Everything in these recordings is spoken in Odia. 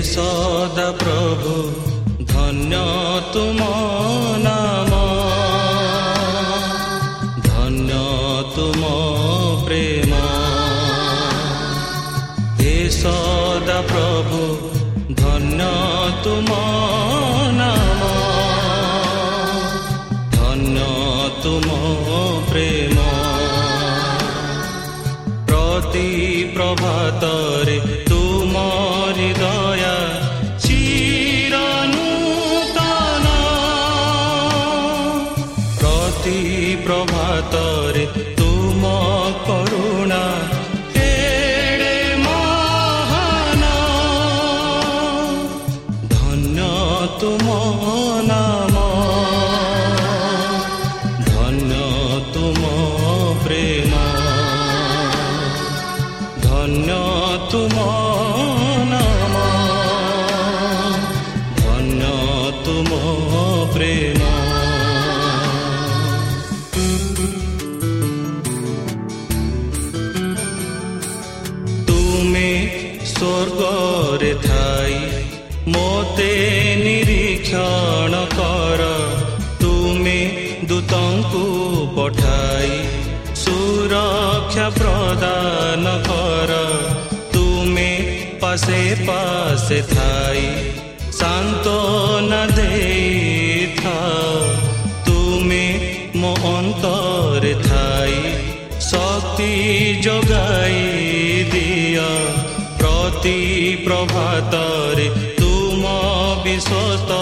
सद प्रभु धन्य तुना ଦୂତଙ୍କୁ ପଠାଇ ସୁରକ୍ଷା ପ୍ରଦାନ କର। ତୁମେ ପାଶେ ପାଶେ ଥାଇ ସାନ୍ତ୍ୱନା ଦେଇଥାଅ। ତୁମେ ମୋ ଅନ୍ତରେ ଥାଇ ଶକ୍ତି ଯୋଗାଇ ଦିଅ। ପ୍ରତି ପ୍ରଭାତରେ ତୁମ ବିଶ୍ୱସ୍ତତା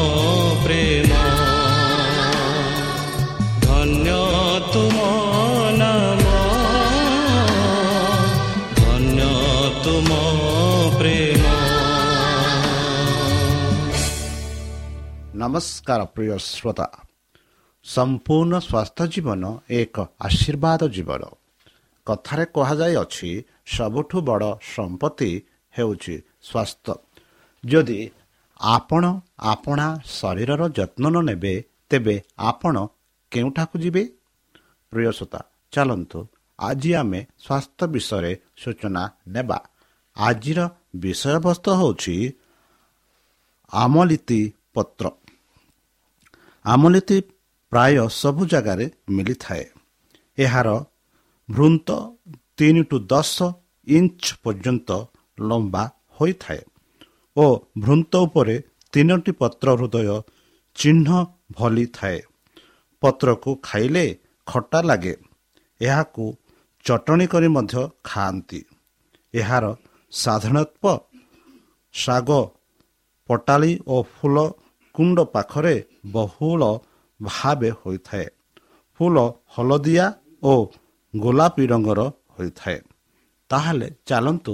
ନମସ୍କାର ପ୍ରିୟ ଶ୍ରୋତା ସମ୍ପୂର୍ଣ୍ଣ ସ୍ୱାସ୍ଥ୍ୟ ଜୀବନ ଏକ ଆଶୀର୍ବାଦ ଜୀବନ କଥାରେ କୁହାଯାଇଅଛି ସବୁଠୁ ବଡ଼ ସମ୍ପତ୍ତି ହେଉଛି ସ୍ୱାସ୍ଥ୍ୟ। ଯଦି ଆପଣ ଆପଣା ଶରୀରର ଯତ୍ନ ନ ନେବେ ତେବେ ଆପଣ କେଉଁଠାକୁ ଯିବେ? ପ୍ରିୟ ଶ୍ରୋତା ଚାଲନ୍ତୁ ଆଜି ଆମେ ସ୍ୱାସ୍ଥ୍ୟ ବିଷୟରେ ସୂଚନା ନେବା। ଆଜିର ବିଷୟବସ୍ତୁ ହେଉଛି ଆମଲିତି ପତ୍ର। ଆମଲିତି ପ୍ରାୟ ସବୁ ଜାଗାରେ ମିଳିଥାଏ। ଏହାର ଭୃନ୍ତ ତିନି ଟୁ ଦଶ ଇଞ୍ଚ ପର୍ଯ୍ୟନ୍ତ ଲମ୍ବା ହୋଇଥାଏ ଓ ଭୃନ୍ତ ଉପରେ ତିନୋଟି ପତ୍ର ହୃଦୟ ଚିହ୍ନ ଭଲି ଥାଏ। ପତ୍ରକୁ ଖାଇଲେ ଖଟା ଲାଗେ। ଏହାକୁ ଚଟଣି କରି ମଧ୍ୟ ଖାଆନ୍ତି। ଏହାର ସାଧାରଣତ୍ୱ ଶାଗ ପଟାଳି ଓ ଫୁଲ କୁଣ୍ଡ ପାଖରେ ବହୁଳ ଭାବେ ହୋଇଥାଏ। ଫୁଲ ହଳଦିଆ ଓ ଗୋଲାପୀ ରଙ୍ଗର ହୋଇଥାଏ। ତାହେଲେ ଚାଲନ୍ତୁ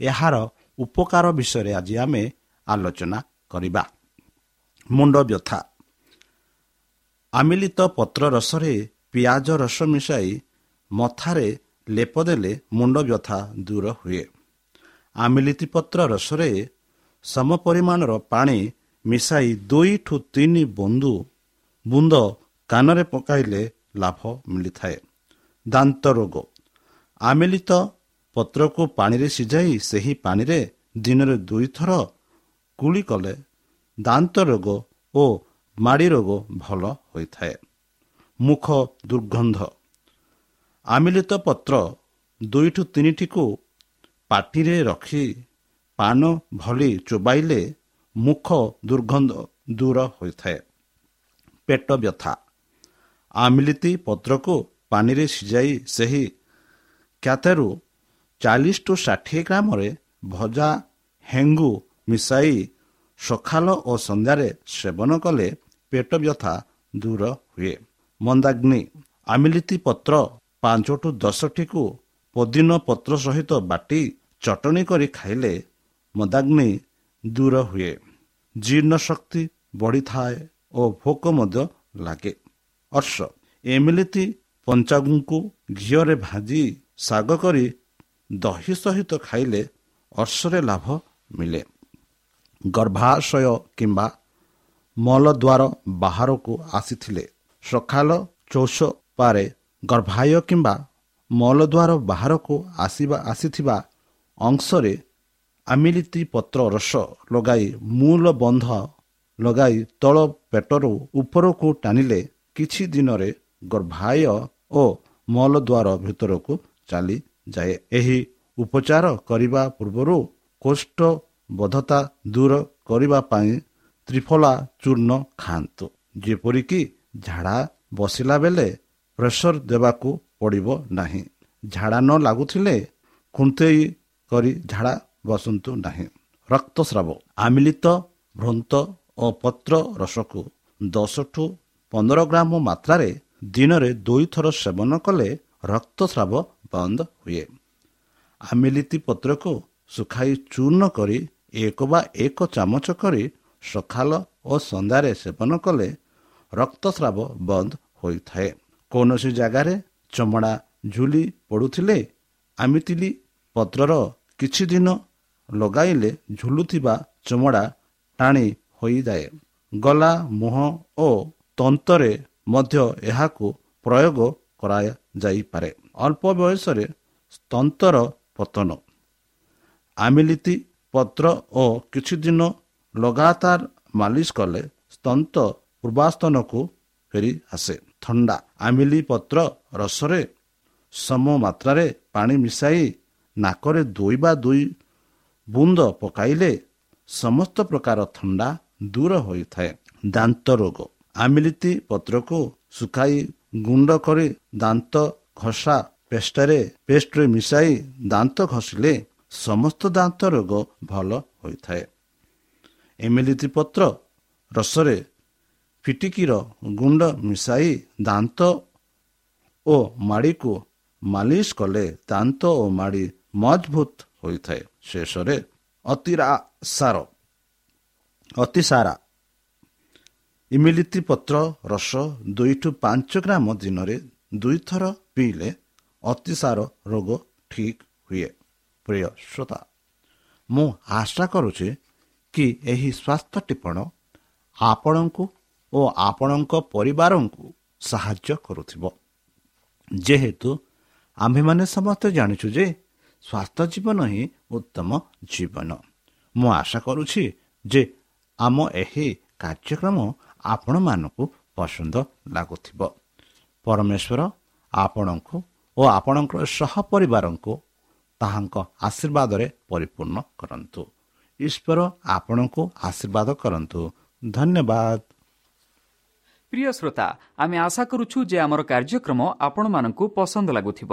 ଏହାର ଉପକାର ବିଷୟରେ ଆଜି ଆମେ ଆଲୋଚନା କରିବା। ମୁଣ୍ଡ ବ୍ୟଥା। ଆମିଲିତ ପତ୍ର ରସରେ ପିଆଜ ରସ ମିଶାଇ ମଥାରେ ଲେପ ଦେଲେ ମୁଣ୍ଡ ବ୍ୟଥା ଦୂର ହୁଏ। ଆମିଲିତି ପତ୍ର ରସରେ ସମ ପରିମାଣର ପାଣି ମିଶାଇ ଦୁଇଠୁ ତିନି ବନ୍ଧୁ ବୁନ୍ଦ କାନରେ ପକାଇଲେ ଲାଭ ମିଳିଥାଏ। ଦାନ୍ତ ରୋଗ। ଆମିଲିତ ପତ୍ରକୁ ପାଣିରେ ସିଝାଇ ସେହି ପାଣିରେ ଦିନରେ ଦୁଇଥର କୁଳି କଲେ ଦାନ୍ତ ରୋଗ ଓ ମାଡ଼ି ରୋଗ ଭଲ ହୋଇଥାଏ। ମୁଖ ଦୁର୍ଗନ୍ଧ। ଆମିଲିତ ପତ୍ର ଦୁଇଠୁ ତିନିଟିକୁ ପାଟିରେ ରଖି ପାନ ଭଳି ଚୋବାଇଲେ ମୁଖ ଦୁର୍ଗନ୍ଧ ଦୂର ହୋଇଥାଏ। ପେଟ ବ୍ୟଥା। ଆମିଲିତି ପତ୍ରକୁ ପାଣିରେ ସିଝାଇ ସେହି କ୍ଷାତରୁ ଚାଳିଶ ଟୁ ଷାଠିଏ ଗ୍ରାମରେ ଭଜା ହେଙ୍ଗୁ ମିଶାଇ ସକାଳ ଓ ସନ୍ଧ୍ୟାରେ ସେବନ କଲେ ପେଟ ବ୍ୟଥା ଦୂର ହୁଏ। ମନ୍ଦାଗ୍ନି ଆମିଲିତି ପତ୍ର ପାଞ୍ଚଠୁ ଦଶଟିକୁ ପଦିନ ପତ୍ର ସହିତ ବାଟି ଚଟଣି କରି ଖାଇଲେ ମଦାଗ୍ନି ଦୂର ହୁଏ। ଜୀର୍ଣ୍ଣ ଶକ୍ତି ବଢ଼ିଥାଏ ଓ ଭୋକ ମଧ୍ୟ ଲାଗେ। ଅର୍ଷ ଏମିଲିତି ପଞ୍ଚାଗୁଙ୍କୁ ଘିଅରେ ଭାଜି ଶାଗ କରି ଦହି ସହିତ ଖାଇଲେ ଅର୍ଷରେ ଲାଭ ମିଳେ। ଗର୍ଭାଶୟ କିମ୍ବା ମଳଦ୍ୱାର ବାହାରକୁ ଆସିଥିଲେ। ସକାଳ ଚୌଷ ପାରେ ଗର୍ଭାୟ କିମ୍ବା ମଳଦ୍ୱାର ବାହାରକୁ ଆସିବା ଆସିଥିବା ଅଂଶରେ ଆମିଲିତି ପତ୍ର ରସ ଲଗାଇ ମୂଳ ବନ୍ଧ ଲଗାଇ ତଳ ପେଟରୁ ଉପରକୁ ଟାଣିଲେ କିଛି ଦିନରେ ଗର୍ଭାୟ ଓ ମଳଦ୍ୱାର ଭିତରକୁ ଚାଲିଯାଏ। ଏହି ଉପଚାର କରିବା ପୂର୍ବରୁ କୋଷ୍ଠବୋଧତା ଦୂର କରିବା ପାଇଁ ତ୍ରିଫଳା ଚୂର୍ଣ୍ଣ ଖାଆନ୍ତୁ। ଯେପରିକି ଝାଡ଼ା ବସିଲା ବେଳେ ପ୍ରେସର ଦେବାକୁ ପଡ଼ିବ ନାହିଁ। ଝାଡ଼ା ନ ଲାଗୁଥିଲେ ଖୁଣ୍ଟେଇ କରି ଝାଡ଼ା ବସନ୍ତୁ ନାହିଁ। ରକ୍ତସ୍ରାବ ଆମିଲିତ ଭ୍ରନ୍ତ ଓ ପତ୍ର ରସକୁ ଦଶଠୁ ପନ୍ଦର ଗ୍ରାମ ମାତ୍ରାରେ ଦିନରେ ଦୁଇଥର ସେବନ କଲେ ରକ୍ତସ୍ରାବ ବନ୍ଦ ହୁଏ। ଆମିଲିତି ପତ୍ରକୁ ଶୁଖାଇ ଚୂର୍ଣ୍ଣ କରି ଏକ ବା ଏକ ଚାମଚ କରି ସକାଳ ଓ ସନ୍ଧ୍ୟାରେ ସେବନ କଲେ ରକ୍ତସ୍ରାବ ବନ୍ଦ ହୋଇଥାଏ। କୌଣସି ଜାଗାରେ ଚମଡ଼ା ଝୁଲି ପଡ଼ୁଥିଲେ ଆମିତିଲି ପତ୍ରର କିଛି ଦିନ ଲଗାଇଲେ ଝୁଲୁଥିବା ଚମଡ଼ା ଟାଣି ହୋଇଯାଏ। ଗଲା ମୁହଁ ଓ ତନ୍ତରେ ମଧ୍ୟ ଏହାକୁ ପ୍ରୟୋଗ କରାଯାଇପାରେ। ଅଳ୍ପ ବୟସରେ ତନ୍ତର ପତନ। ଆମିଲିତି ପତ୍ର ଓ କିଛି ଦିନ ଲଗାତାର ମାଲିସ କଲେ ସ୍ତନ୍ତ ପୂର୍ବାସ୍ତନକୁ ଫେରି ଆସେ ଥଣ୍ଡା ଆମିଲି ପତ୍ର ରସରେ ସମ ମାତ୍ରାରେ ପାଣି ମିଶାଇ ନାକରେ ଦୁଇ ବା ଦୁଇ ବୁନ୍ଦ ପକାଇଲେ ସମସ୍ତ ପ୍ରକାର ଥଣ୍ଡା ଦୂର ହୋଇଥାଏ। ଦାନ୍ତ ରୋଗ। ଆମିଲିତି ପତ୍ରକୁ ଶୁଖାଇ ଗୁଣ୍ଡ କରି ଦାନ୍ତ ଘଷା ପେଷ୍ଟରେ ପେଷ୍ଟରେ ମିଶାଇ ଦାନ୍ତ ଘଷିଲେ ସମସ୍ତ ଦାନ୍ତ ରୋଗ ଭଲ ହୋଇଥାଏ। ଏମିଲିତି ପତ୍ର ରସରେ ଫିଟିକିର ଗୁଣ୍ଡ ମିଶାଇ ଦାନ୍ତ ଓ ମାଡ଼ିକୁ ମାଲିସ କଲେ। ଦାନ୍ତ ଓ ମାଡ଼ି ମଜବୁତ ହୋଇଥାଏ। ଶେଷରେ ଅତିରା ସାର ଅତିସାରା। ଇମିଲିତି ପତ୍ର ରସ ଦୁଇଠୁ ପାଞ୍ଚ ଗ୍ରାମ ଦିନରେ ଦୁଇଥର ପିଇଲେ ଅତିସାର ରୋଗ ଠିକ୍ ହୁଏ। ପ୍ରିୟ ଶ୍ରୋତା ମୁଁ ଆଶା କରୁଛି କି ଏହି ସ୍ୱାସ୍ଥ୍ୟ ଟିପଣ ଆପଣଙ୍କୁ ଓ ଆପଣଙ୍କ ପରିବାରଙ୍କୁ ସାହାଯ୍ୟ କରୁଥିବ। ଯେହେତୁ ଆମ୍ଭେମାନେ ସମସ୍ତେ ଜାଣିଛୁ ଯେ ସ୍ୱାସ୍ଥ୍ୟ ଜୀବନ ହିଁ ଉତ୍ତମ ଜୀବନ। ମୁଁ ଆଶା କରୁଛି ଯେ ଆମ ଏହି କାର୍ଯ୍ୟକ୍ରମ ଆପଣମାନଙ୍କୁ ପସନ୍ଦ ଲାଗୁଥିବ। ପରମେଶ୍ୱର ଆପଣଙ୍କୁ ଓ ଆପଣଙ୍କର ସହପରିବାରଙ୍କୁ ତାହାଙ୍କ ଆଶୀର୍ବାଦରେ ପରିପୂର୍ଣ୍ଣ କରନ୍ତୁ। ଈଶ୍ୱର ଆପଣଙ୍କୁ ଆଶୀର୍ବାଦ କରନ୍ତୁ। ଧନ୍ୟବାଦ। ପ୍ରିୟ ଶ୍ରୋତା ଆମେ ଆଶା କରୁଛୁ ଯେ ଆମର କାର୍ଯ୍ୟକ୍ରମ ଆପଣମାନଙ୍କୁ ପସନ୍ଦ ଲାଗୁଥିବ।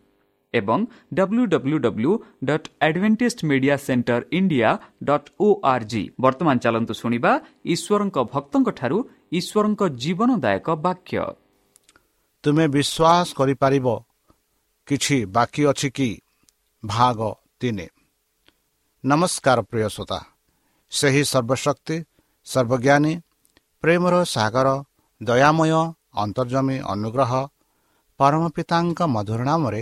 ଏବଂ W W W dot Adventist media centre India dot O R G ବର୍ତ୍ତମାନ ଚାଲନ୍ତୁ ଶୁଣିବା ଈଶ୍ୱରଙ୍କ ଭକ୍ତଙ୍କଠାରୁ ଈଶ୍ୱରଙ୍କ ଜୀବନଦାୟକ ବାକ୍ୟ। ତୁମେ ବିଶ୍ୱାସ କରିପାରିବ କିଛି ବାକି ଅଛି କି? ଭାଗ ତିନି। ନମସ୍କାର ପ୍ରିୟ ଶ୍ରୋତା। ସେହି ସର୍ବଶକ୍ତି ସର୍ବଜ୍ଞାନୀ ପ୍ରେମର ସାଗର ଦୟାମୟ ଅନ୍ତର୍ଜମୀ ଅନୁଗ୍ରହ ପରମ ପିତାଙ୍କ ମଧୁର ନାମରେ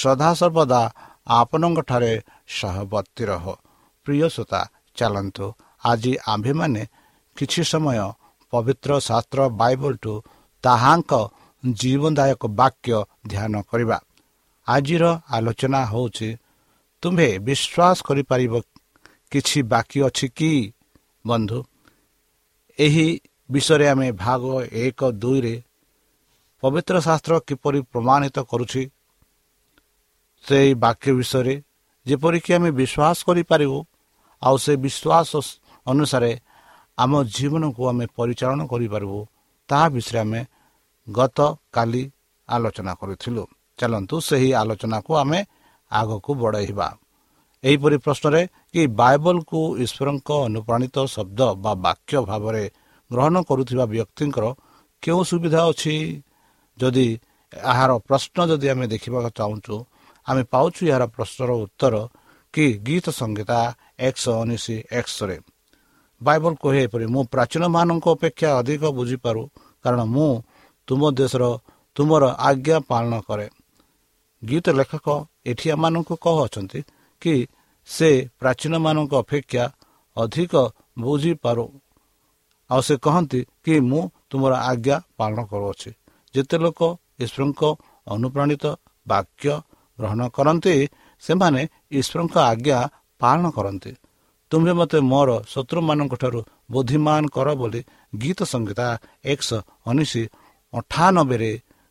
ସଦାସର୍ବଦା ଆପଣଙ୍କଠାରେ ସହବର୍ତ୍ତୀ ରହ ପ୍ରିୟ ଶ୍ରୋତା ଚାଲନ୍ତୁ। ଆଜି ଆମ୍ଭେମାନେ କିଛି ସମୟ ପବିତ୍ର ଶାସ୍ତ୍ର ବାଇବଲଠୁ ତାହାଙ୍କ ଜୀବନଦାୟକ ବାକ୍ୟ ଧ୍ୟାନ କରିବା। ଆଜିର ଆଲୋଚନା ହେଉଛି ତୁମ୍ଭେ ବିଶ୍ୱାସ କରିପାରିବ କିଛି ବାକି ଅଛି କି? ବନ୍ଧୁ ଏହି ବିଷୟରେ ଆମେ ଭାଗ ଏକ ଦୁଇରେ ପବିତ୍ର ଶାସ୍ତ୍ର କିପରି ପ୍ରମାଣିତ କରୁଛି ସେହି ବାକ୍ୟ ବିଷୟରେ ଯେପରିକି ଆମେ ବିଶ୍ୱାସ କରିପାରିବୁ ଆଉ ସେ ବିଶ୍ୱାସ ଅନୁସାରେ ଆମ ଜୀବନକୁ ଆମେ ପରିଚାଳନା କରିପାରିବୁ ତାହା ବିଷୟରେ ଆମେ ଗତକାଲି ଆଲୋଚନା କରିଥିଲୁ। ଚାଲନ୍ତୁ ସେହି ଆଲୋଚନାକୁ ଆମେ ଆଗକୁ ବଢ଼ାଇବା। ଏହିପରି ପ୍ରଶ୍ନରେ କି ବାଇବଲକୁ ଈଶ୍ୱରଙ୍କ ଅନୁପ୍ରାଣିତ ଶବ୍ଦ ବା ବାକ୍ୟ ଭାବରେ ଗ୍ରହଣ କରୁଥିବା ବ୍ୟକ୍ତିଙ୍କର କେଉଁ ସୁବିଧା ଅଛି? ଯଦି ଏହାର ପ୍ରଶ୍ନ ଯଦି ଆମେ ଦେଖିବାକୁ ଚାହୁଁଛୁ ଆମେ ପାଉଛୁ ଏହାର ପ୍ରଶ୍ନର ଉତ୍ତର କି ଗୀତ ସଂହିତା ଏକଶହ ଉଣେଇଶ ଏକ୍ସରେ ବାଇବଲ କହେ ଏପରି ମୁଁ ପ୍ରାଚୀନମାନଙ୍କ ଅପେକ୍ଷା ଅଧିକ ବୁଝିପାରୁ କାରଣ ମୁଁ ତୁମ ଦେଶର ତୁମର ଆଜ୍ଞା ପାଳନ କରେ। ଗୀତ ଲେଖକ ଏଠି ଏମାନଙ୍କୁ କହୁଅଛନ୍ତି କି ସେ ପ୍ରାଚୀନମାନଙ୍କ ଅପେକ୍ଷା ଅଧିକ ବୁଝିପାରୁ। ଆଉ ସେ କହନ୍ତି କି ମୁଁ ତୁମର ଆଜ୍ଞା ପାଳନ କରୁଅଛି। ଯେତେ ଲୋକ ଈଶ୍ୱରଙ୍କ ଅନୁପ୍ରାଣିତ ବାକ୍ୟ ଗ୍ରହଣ କରନ୍ତି ସେମାନେ ଈଶ୍ୱରଙ୍କ ଆଜ୍ଞା ପାଳନ କରନ୍ତି। ତୁମ୍ଭେ ମୋତେ ମୋର ଶତ୍ରୁମାନଙ୍କ ଠାରୁ ବୁଦ୍ଧିମାନ କର ବୋଲି ଗୀତ ସଂହିତା ଏକଶହ ଉଣେଇଶ ଅଠାନବେରେ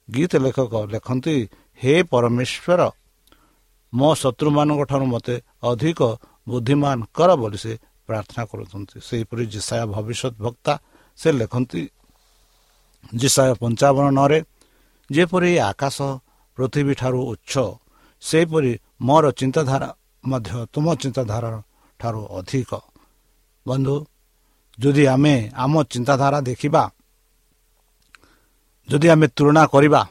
ଗୀତ ଲେଖକ ଲେଖନ୍ତି ହେ ପରମେଶ୍ୱର ମୋ ଶତ୍ରୁମାନଙ୍କ ଠାରୁ ମୋତେ ଅଧିକ ବୁଦ୍ଧିମାନ କର ବୋଲି ସେ ପ୍ରାର୍ଥନା କରୁଛନ୍ତି। ସେହିପରି ଜିସାୟ ଭବିଷ୍ୟତ ବକ୍ତା ସେ ଲେଖନ୍ତି ଜିସାୟ ପଞ୍ଚାବନ ନରେ ଯେପରି ଆକାଶ ପୃଥିବୀ ଠାରୁ ଉଚ୍ଚ ସେହିପରି ମୋର ଚିନ୍ତାଧାରା ମଧ୍ୟ ତୁମ ଚିନ୍ତାଧାରା ଠାରୁ ଅଧିକ। ବନ୍ଧୁ ଯଦି ଆମେ ଆମ ଚିନ୍ତାଧାରା ଦେଖିବା ଯଦି ଆମେ ତୁଳନା କରିବା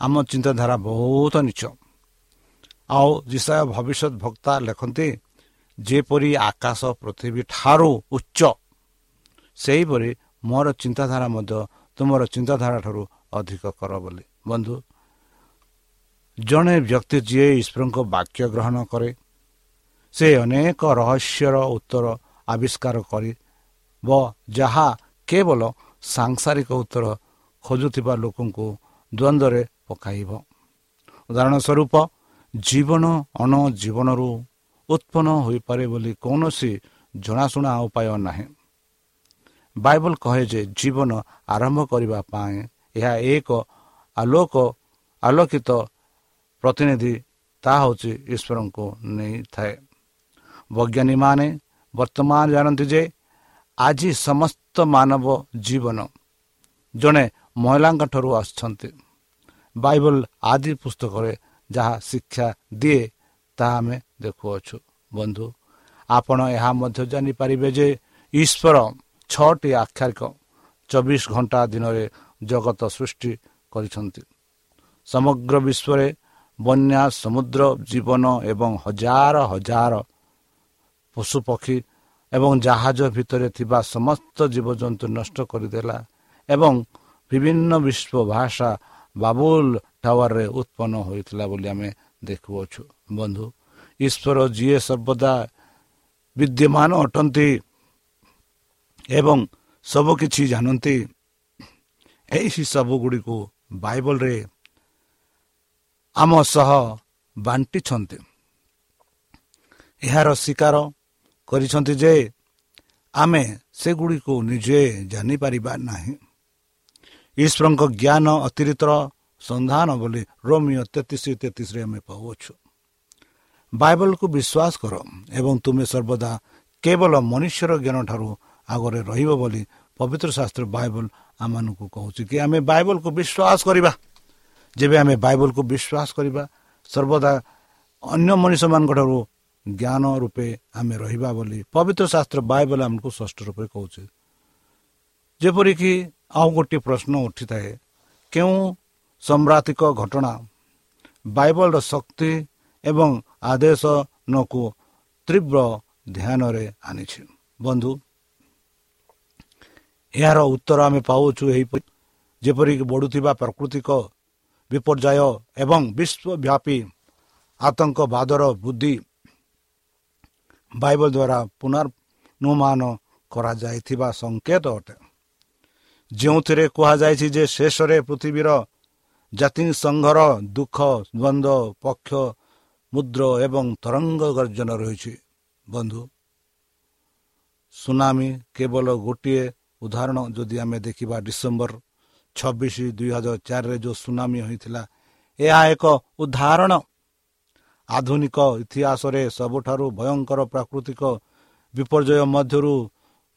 ଆମ ଚିନ୍ତାଧାରା ବହୁତ ନିଚ। ଆଉ ଯିଶାୟ ଭବିଷ୍ୟତ ଭକ୍ତା ଲେଖନ୍ତି ଯେପରି ଆକାଶ ପୃଥିବୀ ଠାରୁ ଉଚ୍ଚ ସେହିପରି ମୋର ଚିନ୍ତାଧାରା ମଧ୍ୟ ତୁମର ଚିନ୍ତାଧାରା ଠାରୁ ଅଧିକ କର ବୋଲି। ବନ୍ଧୁ ଜଣେ ବ୍ୟକ୍ତି ଯିଏ ଈଶ୍ୱରଙ୍କ ବାକ୍ୟ ଗ୍ରହଣ କରେ ସେ ଅନେକ ରହସ୍ୟର ଉତ୍ତର ଆବିଷ୍କାର କରି ବ ଯାହା କେବଳ ସାଂସାରିକ ଉତ୍ତର ଖୋଜୁଥିବା ଲୋକଙ୍କୁ ଦ୍ୱନ୍ଦ୍ୱରେ ପକାଇବ। ଉଦାହରଣ ସ୍ୱରୂପ ଜୀବନ ଅଣ ଜୀବନରୁ ଉତ୍ପନ୍ନ ହୋଇପାରେ ବୋଲି କୌଣସି ଜଣାଶୁଣା ଉପାୟ ନାହିଁ। ବାଇବଲ କହେ ଯେ ଜୀବନ ଆରମ୍ଭ କରିବା ପାଇଁ ଏହା ଏକ ଆଲୋକ ଆଲୋକିତ ପ୍ରତିନିଧି ତାହା ହେଉଛି ଈଶ୍ୱରଙ୍କୁ ନେଇଥାଏ। ବୈଜ୍ଞାନିକମାନେ ବର୍ତ୍ତମାନ ଜାଣନ୍ତି ଯେ ଆଜି ସମସ୍ତ ମାନବ ଜୀବନ ଜଣେ ମହିଳାଙ୍କ ଠାରୁ ଆସୁଛନ୍ତି। ବାଇବଲ ଆଦି ପୁସ୍ତକରେ ଯାହା ଶିକ୍ଷା ଦିଏ ତାହା ଆମେ ଦେଖୁଅଛୁ। ବନ୍ଧୁ ଆପଣ ଏହା ମଧ୍ୟ ଜାଣିପାରିବେ ଯେ ଈଶ୍ୱର ଛଅଟି ଆକ୍ଷାରିକ ଚବିଶ ଘଣ୍ଟା ଦିନରେ ଜଗତ ସୃଷ୍ଟି କରିଛନ୍ତି। ସମଗ୍ର ବିଶ୍ୱରେ ବନ୍ୟା ସମୁଦ୍ର ଜୀବନ ଏବଂ ହଜାର ହଜାର ପଶୁପକ୍ଷୀ ଏବଂ ଜାହାଜ ଭିତରେ ଥିବା ସମସ୍ତ ଜୀବଜନ୍ତୁ ନଷ୍ଟ କରିଦେଲା ଏବଂ ବିଭିନ୍ନ ବିଶ୍ୱ ଭାଷା ବାବୁଲ ଟାୱାରରେ ଉତ୍ପନ୍ନ ହୋଇଥିଲା ବୋଲି ଆମେ ଦେଖୁଅଛୁ। ବନ୍ଧୁ ଈଶ୍ୱର ଯିଏ ସର୍ବଦା ବିଦ୍ୟମାନ ଅଟନ୍ତି ଏବଂ ସବୁକିଛି ଜାଣନ୍ତି ଏହି ସବୁଗୁଡ଼ିକୁ ବାଇବଲରେ ଆମ ସହ ବାଣ୍ଟିଛନ୍ତି। ଏହାର ଶିକାର କରିଛନ୍ତି ଯେ ଆମେ ସେଗୁଡ଼ିକୁ ନିଜେ ଜାଣିପାରିବା ନାହିଁ। ଈଶ୍ୱରଙ୍କ ଜ୍ଞାନ ଅତିରିକ୍ତ ସନ୍ଧାନ ବୋଲି ରୋମିଓ ତେତିଶ ତେତିଶରେ ଆମେ ପାଉଅଛୁ। ବାଇବଲକୁ ବିଶ୍ୱାସ କର ଏବଂ ତୁମେ ସର୍ବଦା କେବଳ ମନୁଷ୍ୟର ଜ୍ଞାନ ଠାରୁ ଆଗରେ ରହିବ ବୋଲି ପବିତ୍ର ଶାସ୍ତ୍ର ବାଇବଲ ଆମମାନଙ୍କୁ କହୁଛି କି ଆମେ ବାଇବଲକୁ ବିଶ୍ୱାସ କରିବା। ଯେବେ ଆମେ ବାଇବଲକୁ ବିଶ୍ୱାସ କରିବା ସର୍ବଦା ଅନ୍ୟ ମଣିଷମାନଙ୍କ ଠାରୁ ଜ୍ଞାନ ରୂପେ ଆମେ ରହିବା ବୋଲି ପବିତ୍ର ଶାସ୍ତ୍ର ବାଇବଲ ଆମକୁ ଷଷ୍ଠ ରୂପେ କହୁଛେ। ଯେପରିକି ଆଉ ଗୋଟିଏ ପ୍ରଶ୍ନ ଉଠିଥାଏ କେଉଁ ସମ୍ରାତିକ ଘଟଣା ବାଇବଲର ଶକ୍ତି ଏବଂ ଆଦେଶ ନକୁ ତୀବ୍ର ଧ୍ୟାନରେ ଆଣିଛି? ବନ୍ଧୁ ଏହାର ଉତ୍ତର ଆମେ ପାଉଛୁ ଏହିପରି ଯେପରିକି ବଢ଼ୁଥିବା ପ୍ରାକୃତିକ ବିପର୍ଯ୍ୟୟ ଏବଂ ବିଶ୍ୱବ୍ୟାପୀ ଆତଙ୍କବାଦର ବୃଦ୍ଧି ବାଇବଲ ଦ୍ୱାରା ପୁନର୍ନୁମାନ କରାଯାଇଥିବା ସଂକେତ ଅଟେ। ଯେଉଁଥିରେ କୁହାଯାଇଛି ଯେ ଶେଷରେ ପୃଥିବୀର ଜାତିସଂଘର ଦୁଃଖ ଦ୍ୱନ୍ଦ୍ୱ ପକ୍ଷ ମୁଦ୍ର ଏବଂ ତରଙ୍ଗ ଗର୍ଜନ ରହିଛି। ବନ୍ଧୁ ସୁନାମି କେବଳ ଗୋଟିଏ ଉଦାହରଣ ଯଦି ଆମେ ଦେଖିବା ଡିସେମ୍ବର ଛବିଶ ଦୁଇ ହଜାର ଚାରିରେ ଯେଉଁ ସୁନାମି ହୋଇଥିଲା ଏହା ଏକ ଉଦାହରଣ। ଆଧୁନିକ ଇତିହାସରେ ସବୁଠାରୁ ଭୟଙ୍କର ପ୍ରାକୃତିକ ବିପର୍ଯ୍ୟୟ ମଧ୍ୟରୁ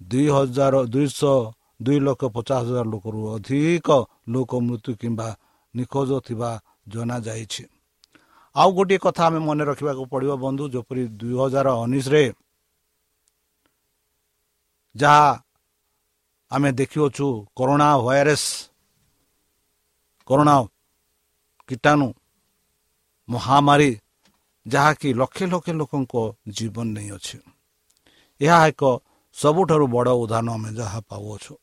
ଦୁଇ ହଜାର ଦୁଇଶହ ଦୁଇ ଲକ୍ଷ ପଚାଶ ହଜାର ଲୋକରୁ ଅଧିକ ଲୋକ ମୃତ୍ୟୁ କିମ୍ବା ନିଖୋଜ ଥିବା ଜଣାଯାଇଛି। ଆଉ ଗୋଟିଏ କଥା ଆମେ ମନେ ରଖିବାକୁ ପଡ଼ିବ ବନ୍ଧୁ ଯେପରି ଦୁଇ ହଜାର ଉଣେଇଶରେ ଯାହା ଆମେ ଦେଖିଅଛୁ କରୋନା ଭାଇରସ୍ କରୋନା କୀଟାଣୁ ମହାମାରୀ ଯାହାକି ଲକ୍ଷ ଲକ୍ଷ ଲୋକଙ୍କ ଜୀବନ ନେଇଅଛି ଏହା ଏକ ସବୁଠାରୁ ବଡ଼ ଉଦାହରଣ ଆମେ ଯାହା ପାଉଅଛୁ।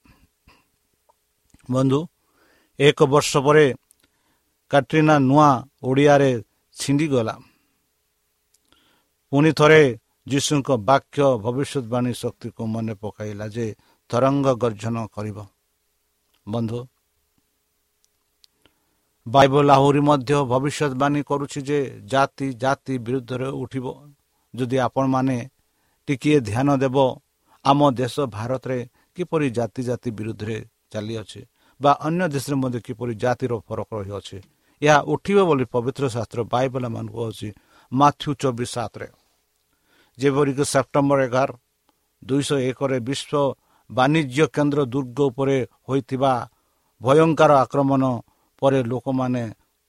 ବନ୍ଧୁ ଏକ ବର୍ଷ ପରେ କାଟ୍ରିନା ନୂଆ ଓଡ଼ିଆରେ ଛିଣ୍ଡିଗଲା। ପୁଣି ଥରେ ଯୀଶୁଙ୍କ ବାକ୍ୟ ଭବିଷ୍ୟତବାଣୀ ଶକ୍ତିକୁ ମନେ ପକାଇଲା ଯେ ତରଙ୍ଗ ଗର୍ଜନ କରିବ। ବନ୍ଧୁ ବାଇବଲ ଆହୁରି ମଧ୍ୟ ଭବିଷ୍ୟତବାଣୀ କରୁଛି ଯେ ଜାତି ଜାତି ବିରୁଦ୍ଧରେ ଉଠିବ ଯଦି ଆପଣମାନେ ଟିକିଏ ଧ୍ୟାନ ଦେବ ଆମ ଦେଶ ଭାରତରେ କିପରି ଜାତି ଜାତି ବିରୁଦ୍ଧରେ ଚାଲିଅଛି ବା ଅନ୍ୟ ଦେଶରେ ମଧ୍ୟ କିପରି ଜାତିର ଫରକ ରହିଅଛି ଏହା ଉଠିବ ବୋଲି ପବିତ୍ର ଶାସ୍ତ୍ର ବାଇବଲ ମାନଙ୍କୁ ହେଉଛି ମାଥ୍ୟୁ ଚବିଶ ସାତରେ ଯେପରିକି ସେପ୍ଟେମ୍ବର ଏଗାର ଦୁଇଶହ ଏକରେ ବିଶ୍ୱ ବାଣିଜ୍ୟ କେନ୍ଦ୍ର ଦୁର୍ଗ ଉପରେ ହୋଇଥିବା ଭୟଙ୍କର ଆକ୍ରମଣ ପରେ ଲୋକମାନେ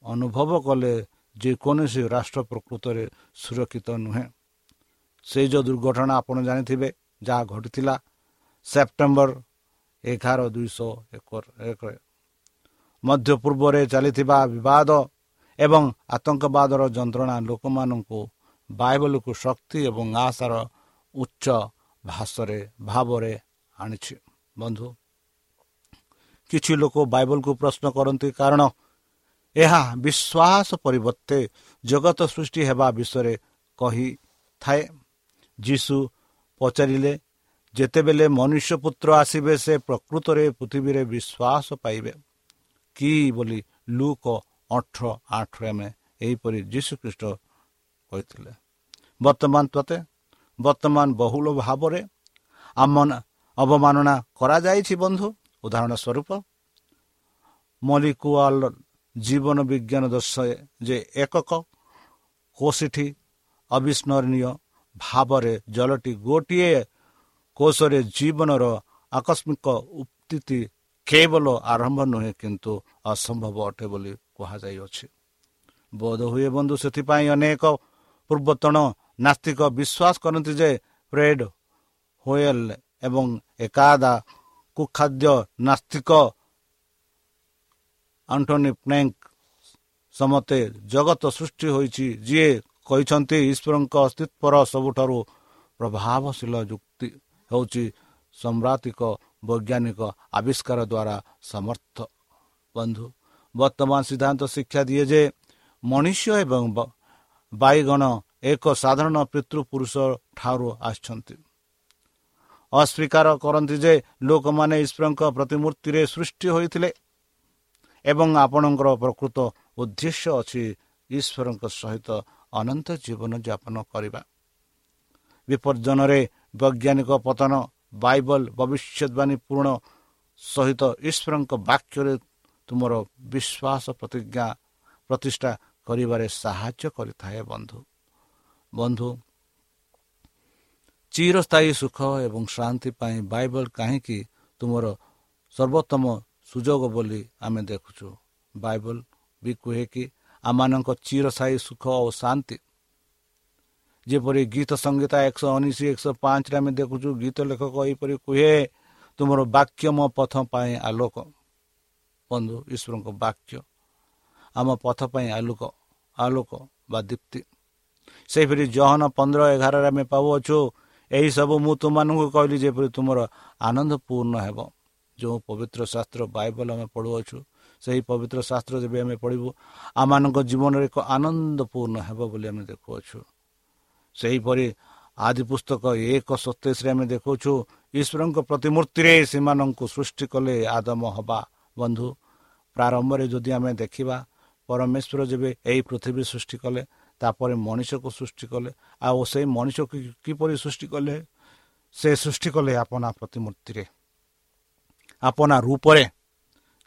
ଅନୁଭବ କଲେ ଯେକୌଣସି ରାଷ୍ଟ୍ର ପ୍ରକୃତରେ ସୁରକ୍ଷିତ ନୁହେଁ ସେ ଯେଉଁ ଦୁର୍ଘଟଣା ଆପଣ ଜାଣିଥିବେ ଯାହା ଘଟିଥିଲା ସେପ୍ଟେମ୍ବର ଏଗାର ଦୁଇଶହ ଏକ ମଧ୍ୟ ପୂର୍ବରେ ଚାଲିଥିବା ବିବାଦ ଏବଂ ଆତଙ୍କବାଦର ଯନ୍ତ୍ରଣା ଲୋକମାନଙ୍କୁ ବାଇବଲକୁ ଶକ୍ତି ଏବଂ ଆଶାର ଉଚ୍ଚ ଭାଷରେ ଭାବରେ ଆଣିଛି। ବନ୍ଧୁ କିଛି ଲୋକ ବାଇବଲକୁ ପ୍ରଶ୍ନ କରନ୍ତି କାରଣ ଏହା ବିଶ୍ୱାସ ପରିବର୍ତ୍ତେ ଜଗତ ସୃଷ୍ଟି ହେବା ବିଷୟରେ କହିଥାଏ। ଯୀଶୁ ପଚାରିଲେ ଯେତେବେଳେ ମନୁଷ୍ୟ ପୁତ୍ର ଆସିବେ ସେ ପ୍ରକୃତରେ ପୃଥିବୀରେ ବିଶ୍ୱାସ ପାଇବେ? କି ବୋଲି ଲୁକ ଅଠର ଆଠରେ ଆମେ ଏହିପରି ଯୀଶୁଖ୍ରୀଷ୍ଟ କହିଥିଲେ। ବର୍ତ୍ତମାନ ତୋତେ ବର୍ତ୍ତମାନ ବହୁଳ ଭାବରେ ଆମ ଅବମାନନା କରାଯାଇଛି ବନ୍ଧୁ। ଉଦାହରଣ ସ୍ୱରୂପ ମଲିକୁଆଲ ଜୀବନ ବିଜ୍ଞାନ ଦର୍ଶାଏ ଯେ ଏକକ କୋଷିଠି ଅବିସ୍ମରଣୀୟ ଭାବରେ ଜଳଟି ଗୋଟିଏ କୋଷରେ ଜୀବନର ଆକସ୍ମିକ ଉପ୍ତିତି କେବଳ ଆରମ୍ଭ ନୁହେଁ କିନ୍ତୁ ଅସମ୍ଭବ ଅଟେ ବୋଲି କୁହାଯାଇଅଛି। ବୋଧ ହୁଏ ବନ୍ଧୁ ସେଥିପାଇଁ ଅନେକ ପୂର୍ବତନ ନାସ୍ତିକ ବିଶ୍ୱାସ କରନ୍ତି ଯେ ଫ୍ରେଡ୍ ହୋଏଲ ଏବଂ ଏକାଦା କୁଖାଦ୍ୟ ନାସ୍ତିକ ଆଣ୍ଟୋନି ପ୍ନେଙ୍କ ସମତେ ଜଗତ ସୃଷ୍ଟି ହୋଇଛି ଯିଏ କହିଛନ୍ତି ଈଶ୍ୱରଙ୍କ ଅସ୍ତିତ୍ୱର ସବୁଠାରୁ ପ୍ରଭାବଶୀଳ ଯୁକ୍ତି ହେଉଛି ସମ୍ରାତିକ ବୈଜ୍ଞାନିକ ଆବିଷ୍କାର ଦ୍ୱାରା ସମର୍ଥ ବନ୍ଧୁ। ବର୍ତ୍ତମାନ ସିଦ୍ଧାନ୍ତ ଶିକ୍ଷା ଦିଏ ଯେ ମଣିଷ ଏବଂ ବାଇଗଣ ଏକ ସାଧାରଣ ପିତୃପୁରୁଷ ଠାରୁ ଆସିଛନ୍ତି। ଅସ୍ୱୀକାର କରନ୍ତି ଯେ ଲୋକମାନେ ଈଶ୍ୱରଙ୍କ ପ୍ରତିମୂର୍ତ୍ତିରେ ସୃଷ୍ଟି ହୋଇଥିଲେ ଏବଂ ଆପଣଙ୍କର ପ୍ରକୃତ ଉଦ୍ଦେଶ୍ୟ ଅଛି ଈଶ୍ୱରଙ୍କ ସହିତ ଅନନ୍ତ ଜୀବନ ଯାପନ କରିବା। ବିପର୍ଜନରେ ବୈଜ୍ଞାନିକ ପତନ ବାଇବଲ ଭବିଷ୍ୟତବାଣୀ ପୂରଣ ସହିତ ଈଶ୍ୱରଙ୍କ ବାକ୍ୟରେ ତୁମର ବିଶ୍ୱାସ ପ୍ରତିଜ୍ଞା ପ୍ରତିଷ୍ଠା କରିବାରେ ସାହାଯ୍ୟ କରିଥାଏ ବନ୍ଧୁ। ବନ୍ଧୁ ଚିରସ୍ଥାୟୀ ସୁଖ ଏବଂ ଶାନ୍ତି ପାଇଁ ବାଇବଲ କାହିଁକି ତୁମର ସର୍ବୋତ୍ତମ ସୁଯୋଗ ବୋଲି ଆମେ ଦେଖୁଛୁ? ବାଇବଲ ବି କୁହେ କି ଆମମାନଙ୍କ ଚିରସ୍ଥାୟୀ ସୁଖ ଓ ଶାନ୍ତି। ଯେପରି ଗୀତ ସଂହିତା ଏକଶହ ଉଣେଇଶ ଏକଶହ ପାଞ୍ଚରେ ଆମେ ଦେଖୁଛୁ ଗୀତ ଲେଖକ ଏହିପରି କୁହେ ତୁମର ବାକ୍ୟ ମୋ ପଥ ପାଇଁ ଆଲୋକ। ବନ୍ଧୁ ଈଶ୍ୱରଙ୍କ ବାକ୍ୟ ଆମ ପଥ ପାଇଁ ଆଲୋକ ଆଲୋକ ବା ଦୀପ୍ତି। ସେହିପରି ଜହନ ପନ୍ଦର ଏଗାରରେ ଆମେ ପାଉଅଛୁ ଏହିସବୁ ମୁଁ ତୁମମାନଙ୍କୁ କହିଲି ଯେପରି ତୁମର ଆନନ୍ଦ ପୂର୍ଣ୍ଣ ହେବ। ଯେଉଁ ପବିତ୍ର ଶାସ୍ତ୍ର ବାଇବଲ ଆମେ ପଢ଼ୁଅଛୁ ସେହି ପବିତ୍ର ଶାସ୍ତ୍ର ଯେବେ ଆମେ ପଢ଼ିବୁ ଆମମାନଙ୍କ ଜୀବନରେ ଏକ ଆନନ୍ଦ ପୂର୍ଣ୍ଣ ହେବ ବୋଲି ଆମେ ଦେଖୁଅଛୁ। ସେହିପରି ଆଦି ପୁସ୍ତକ ଏକ ସତେଇଶରେ ଆମେ ଦେଖୁଛୁ ଈଶ୍ୱରଙ୍କ ପ୍ରତିମୂର୍ତ୍ତିରେ ସେମାନଙ୍କୁ ସୃଷ୍ଟି କଲେ ଆଦମ ହବା। ବନ୍ଧୁ ପ୍ରାରମ୍ଭରେ ଯଦି ଆମେ ଦେଖିବା ପରମେଶ୍ୱର ଯେବେ ଏହି ପୃଥିବୀ ସୃଷ୍ଟି କଲେ ତାପରେ ମଣିଷକୁ ସୃଷ୍ଟି କଲେ ଆଉ ସେଇ ମଣିଷକୁ କିପରି ସୃଷ୍ଟି କଲେ ସେ ସୃଷ୍ଟି କଲେ ଆପଣା ପ୍ରତିମୂର୍ତ୍ତିରେ ଆପଣା ରୂପରେ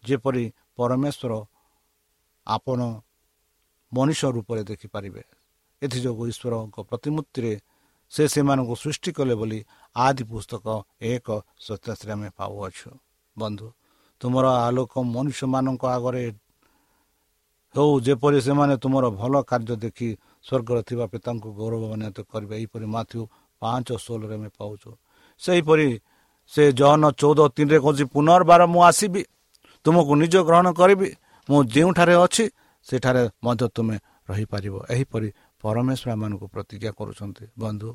ଯେପରି ପରମେଶ୍ୱର ଆପଣ ମଣିଷ ରୂପରେ ଦେଖିପାରିବେ ଏଥିଯୋଗୁଁ ଈଶ୍ୱରଙ୍କ ପ୍ରତିମୂର୍ତ୍ତିରେ ସେ ସେମାନଙ୍କୁ ସୃଷ୍ଟି କଲେ ବୋଲି ଆଦି ପୁସ୍ତକ ଏକ ସତାଶୀରେ ଆମେ ପାଉଅଛୁ। ବନ୍ଧୁ ତୁମର ଆଲୋକ ମନୁଷ୍ୟମାନଙ୍କ ଆଗରେ ହେଉ ଯେପରି ସେମାନେ ତୁମର ଭଲ କାର୍ଯ୍ୟ ଦେଖି ସ୍ୱର୍ଗରେ ଥିବା ପିତାଙ୍କୁ ଗୌରବାନ୍ୱିତ କରିବେ ଏହିପରି ମାଥ୍ୟୁ ପାଞ୍ଚ ଷୋହଳରେ ଆମେ ପାଉଛୁ। ସେହିପରି ସେ ଜହନ ଚଉଦ ତିନିରେ କହୁଛି ପୁନର୍ବାର ମୁଁ ଆସିବି ତୁମକୁ ନିଜ ଗ୍ରହଣ କରିବି ମୁଁ ଯେଉଁଠାରେ ଅଛି ସେଠାରେ ମଧ୍ୟ ତୁମେ ରହିପାରିବ। ଏହିପରି ପରମେଶ୍ୱର ଆମମାନଙ୍କୁ ପ୍ରତିଜ୍ଞା କରୁଛନ୍ତି। ବନ୍ଧୁ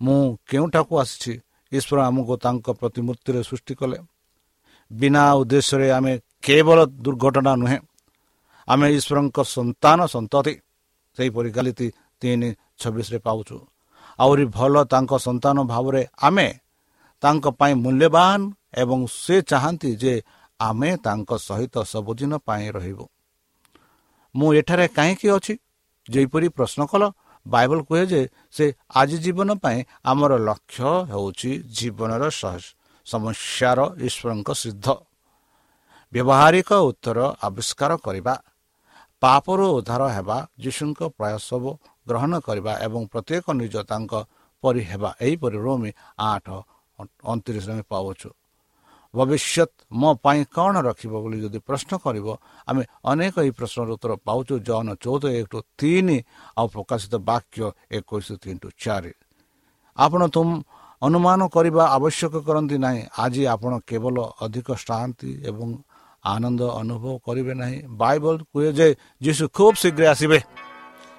ମୁଁ କେଉଁଠାକୁ ଆସିଛି? ଈଶ୍ୱର ଆମକୁ ତାଙ୍କ ପ୍ରତିମୂର୍ତ୍ତିରେ ସୃଷ୍ଟି କଲେ। ବିନା ଉଦ୍ଦେଶ୍ୟରେ ଆମେ କେବଳ ଦୁର୍ଘଟଣା ନୁହେଁ ଆମେ ଈଶ୍ୱରଙ୍କ ସନ୍ତାନ ସନ୍ତତି ସେହିପରି ଗାଲିତି ତିନି ଛବିଶରେ ପାଉଛୁ। ଆହୁରି ଭଲ ତାଙ୍କ ସନ୍ତାନ ଭାବରେ ଆମେ ତାଙ୍କ ପାଇଁ ମୂଲ୍ୟବାନ ଏବଂ ସେ ଚାହାନ୍ତି ଯେ ଆମେ ତାଙ୍କ ସହିତ ସବୁଦିନ ପାଇଁ ରହିବୁ। ମୁଁ ଏଠାରେ କାହିଁକି ଅଛି? ଯେପରି ପ୍ରଶ୍ନ କଲ ବାଇବଲ କୁହେ ଯେ ସେ ଆଜି ଜୀବନ ପାଇଁ ଆମର ଲକ୍ଷ୍ୟ ହେଉଛି ଜୀବନର ସମସ୍ୟାର ଈଶ୍ୱରଙ୍କ ସିଦ୍ଧ। ବ୍ୟବହାରିକ ଉତ୍ତର ଆବିଷ୍କାର କରିବା। ପାପରୁ ଉଦ୍ଧାର ହେବା ଯୀଶୁଙ୍କ ପ୍ରୟାସ ଗ୍ରହଣ କରିବା ଏବଂ ପ୍ରତ୍ୟେକ ନିଜ ତାଙ୍କ ପରି ହେବା ଏହିପରି ରୋମି ଆଠ ଅଣତିରିଶରେ ଆମେ ପାଉଛୁ। ଭବିଷ୍ୟତ ମୋ ପାଇଁ କ'ଣ ରଖିବ ବୋଲି ଯଦି ପ୍ରଶ୍ନ କରିବ ଆମେ ଅନେକ ଏହି ପ୍ରଶ୍ନର ଉତ୍ତର ପାଉଛୁ। ଜନ ଚଉଦ ଏକ ଟୁ ତିନି ଆଉ ପ୍ରକାଶିତ ବାକ୍ୟ ଏକୋଇଶ ତିନି ଟୁ ଚାରି। ଆପଣ ତୁମ ଅନୁମାନ କରିବା ଆବଶ୍ୟକ କରନ୍ତି ନାହିଁ। ଆଜି ଆପଣ କେବଳ ଅଧିକ ଶାନ୍ତି ଏବଂ ଆନନ୍ଦ ଅନୁଭବ କରିବେ ନାହିଁ। ବାଇବଲ କୁହେ ଯେ ଯୀଶୁ ଖୁବ୍ ଶୀଘ୍ର ଆସିବେ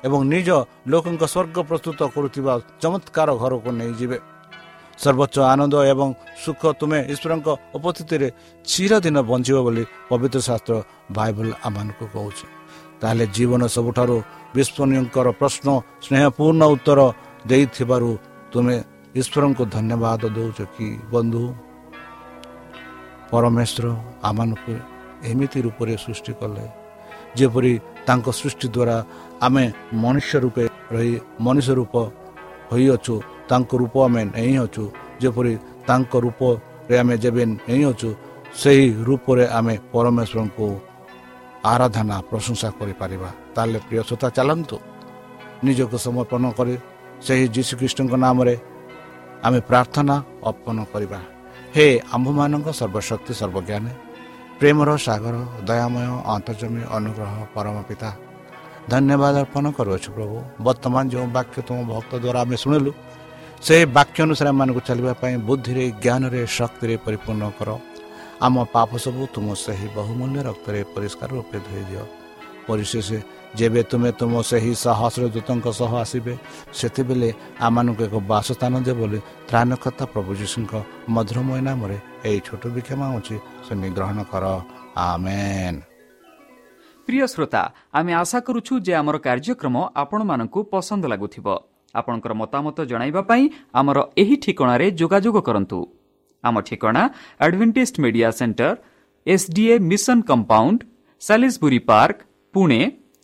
ଏବଂ ନିଜ ଲୋକଙ୍କ ସ୍ୱର୍ଗ ପ୍ରସ୍ତୁତ କରୁଥିବା ଚମତ୍କାର ଘରକୁ ନେଇଯିବେ। ସର୍ବୋଚ୍ଚ ଆନନ୍ଦ ଏବଂ ସୁଖ ତୁମେ ଈଶ୍ୱରଙ୍କ ଉପସ୍ଥିତିରେ ଚିରଦିନ ବଞ୍ଚିବ ବୋଲି ପବିତ୍ର ଶାସ୍ତ୍ର ବାଇବଲ ଆମମାନଙ୍କୁ କହୁଛି। ତାହେଲେ ଜୀବନ ସବୁଠାରୁ ବିସ୍ମୟଙ୍କର ପ୍ରଶ୍ନ ସ୍ନେହପୂର୍ଣ୍ଣ ଉତ୍ତର ଦେଇଥିବାରୁ ତୁମେ ଈଶ୍ୱରଙ୍କୁ ଧନ୍ୟବାଦ ଦେଉଛ କି ବନ୍ଧୁ? ପରମେଶ୍ୱର ଆମମାନଙ୍କୁ ଏମିତି ରୂପରେ ସୃଷ୍ଟି କଲେ। ଯେପରି ତାଙ୍କ ସୃଷ୍ଟି ଦ୍ୱାରା ଆମେ ମନୁଷ୍ୟ ରୂପେ ରହି ମଣିଷ ରୂପ ହୋଇଅଛୁ ତାଙ୍କ ରୂପ ଆମେ ନେଇଅଛୁ ଯେପରି ତାଙ୍କ ରୂପରେ ଆମେ ଯେବେ ନେଇଅଛୁ ସେହି ରୂପରେ ଆମେ ପରମେଶ୍ୱରଙ୍କୁ ଆରାଧନା ପ୍ରଶଂସା କରିପାରିବା। ତାହେଲେ ପ୍ରିୟ ଶ୍ରୋତା ଚାଲନ୍ତୁ। ନିଜକୁ ସମର୍ପଣ କରି ସେହି ଯୀଶୁଖ୍ରୀଷ୍ଟଙ୍କ ନାମରେ ଆମେ ପ୍ରାର୍ଥନା ଅର୍ପଣ କରିବା। ହେ ଆମ୍ଭମାନଙ୍କ ସର୍ବଶକ୍ତି ସର୍ବଜ୍ଞାନୀ ପ୍ରେମର ସାଗର ଦୟାମୟ ଅନ୍ତର୍ଜମୀ ଅନୁଗ୍ରହ ପରମ ପିତା ଧନ୍ୟବାଦ ଅର୍ପଣ କରୁଅଛୁ ପ୍ରଭୁ। ବର୍ତ୍ତମାନ ଯେଉଁ ବାକ୍ୟ ତୁମ ଭକ୍ତ ଦ୍ୱାରା ଆମେ ଶୁଣିଲୁ ସେ ବାକ୍ୟ ଅନୁସାରେ ଆମମାନଙ୍କୁ ଚାଲିବା ପାଇଁ ବୁଦ୍ଧିରେ ଜ୍ଞାନରେ ଶକ୍ତିରେ ପରିପୂର୍ଣ୍ଣ କର। ଆମ ପାପ ସବୁ ତୁମ ସେହି ବହୁମୂଲ୍ୟ ରକ୍ତରେ ପରିଷ୍କାର ରୂପେ ଧୋଇଦିଅ ପରିଶେଷ ଯେବେ ତୁମେ ତୁମ ସେହି ସାହସର ଦୂତଙ୍କ ସହ ଆସିବେ ସେତେବେଳେ ଆମମାନଙ୍କୁ ଏକ ବାସସ୍ଥାନ ଦେବ ବୋଲି ତ୍ରାଣକର୍ତ୍ତା ପ୍ରଭୁ ଯୀଶୁଙ୍କ ମଧୁରମୟ ନାମରେ ଏହି ଛୋଟ ବିକ୍ଷମା ହେଉଛି ସେ ନିଗ୍ରହଣ କର। ଆମେନ୍। ପ୍ରିୟ ଶ୍ରୋତା ଆମେ ଆଶା କରୁଛୁ ଯେ ଆମର କାର୍ଯ୍ୟକ୍ରମ ଆପଣମାନଙ୍କୁ ପସନ୍ଦ ଲାଗୁଥିବ। ଆପଣଙ୍କର ମତାମତ ଜଣାଇବା ପାଇଁ ଆମର ଏହି ଠିକଣାରେ ଯୋଗାଯୋଗ କରନ୍ତୁ। ଆମ ଠିକଣା Adventist media centre SDA mission compound Salisbury park Pune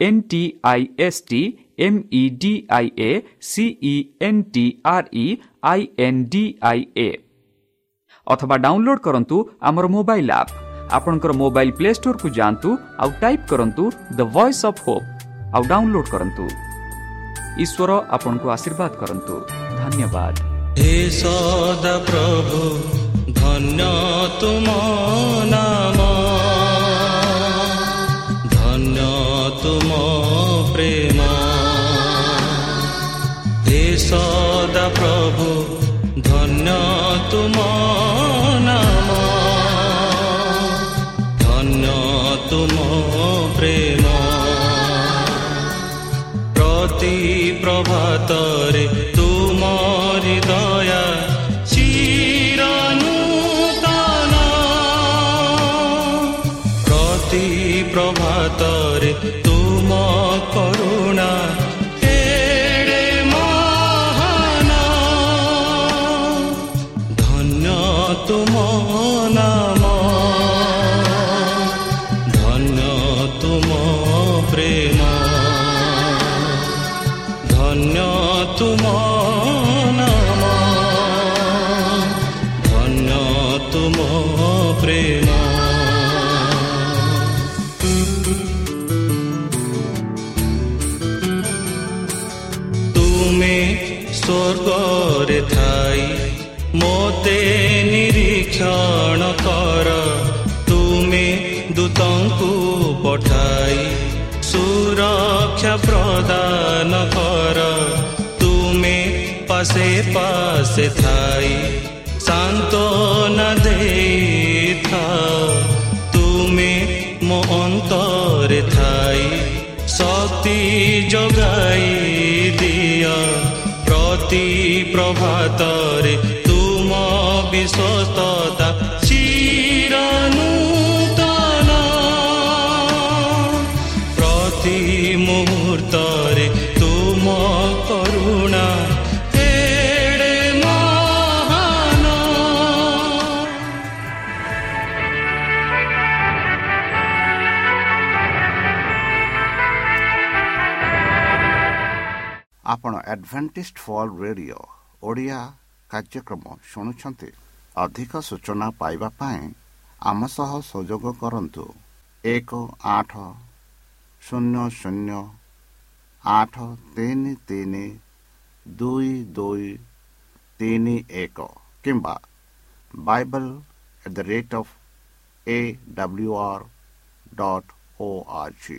N T I S T M E D I A C E N T R E I N D I A ଅଥବା ଡାଉନଲୋଡ୍ କରନ୍ତୁ ଆମର ମୋବାଇଲ୍ ଆପ୍ ଆପଣଙ୍କର ମୋବାଇଲ୍ ପ୍ଲେ ଷ୍ଟୋରକୁ ଯାଆନ୍ତୁ ଆଉ ଟାଇପ୍ କରନ୍ତୁ ଦ ଭଏସ୍ ଅଫ୍ ହୋପ୍ ଆଉ ଡାଉନଲୋଡ୍ କରନ୍ତୁ। ଈଶ୍ୱର ଆପଣଙ୍କୁ ଆଶୀର୍ବାଦ କରନ୍ତୁ। ଧନ୍ୟବାଦ। ହେ ସଦା ପ୍ରଭୁ ଧନ୍ୟ ତୁମ ନାମ। ପ୍ରେମ ହେ ସଦା ପ୍ରଭୁ ଧନ୍ୟ ତୁମ ନାମ ଧନ୍ୟ ତୁମ ପ୍ରେମ ପ୍ରତି ପ୍ରଭାତରେ ତୁମରି ଦୟା ଚିରନୂତନ ପ୍ରତି ପ୍ରଭାତରେ ତୁମ পাশে থাই সান্ত্বনা দেথাও তুমি মো অন্তরে থাই, শক্তি যোগাই দিয়া। প্রতি প্রভাতরে তুম বিশ্বস্ততা চিরানু ଆପଣ ଆଡଭେଣ୍ଟିସ୍ଟ ଫଲ୍ ରେଡ଼ିଓ ଓଡ଼ିଆ କାର୍ଯ୍ୟକ୍ରମ ଶୁଣୁଛନ୍ତି। ଅଧିକ ସୂଚନା ପାଇବା ପାଇଁ ଆମ ସହ ସଂଯୋଗ କରନ୍ତୁ। ଏକ ଆଠ ଶୂନ୍ୟ ଶୂନ୍ୟ ଆଠ ତିନି ତିନି ଦୁଇ ଦୁଇ ତିନି ଏକ କିମ୍ବା Bible at the rate of A W R dot O R G